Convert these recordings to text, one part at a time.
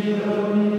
Senhor.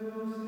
Deus.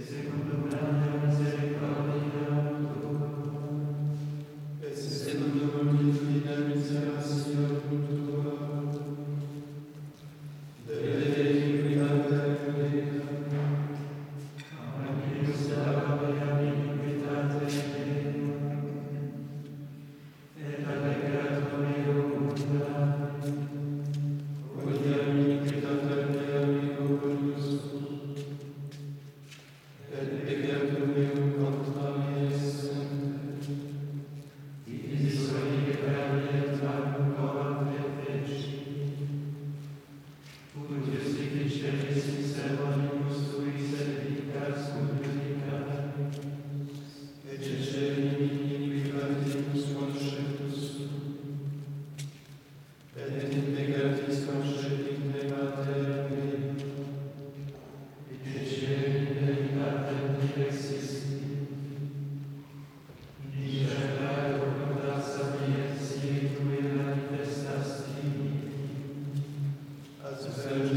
secondo me as those